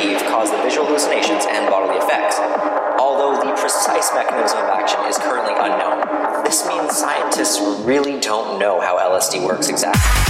cause the visual hallucinations and bodily effects, although the precise mechanism of action is currently unknown. This means scientists really don't know how LSD works exactly.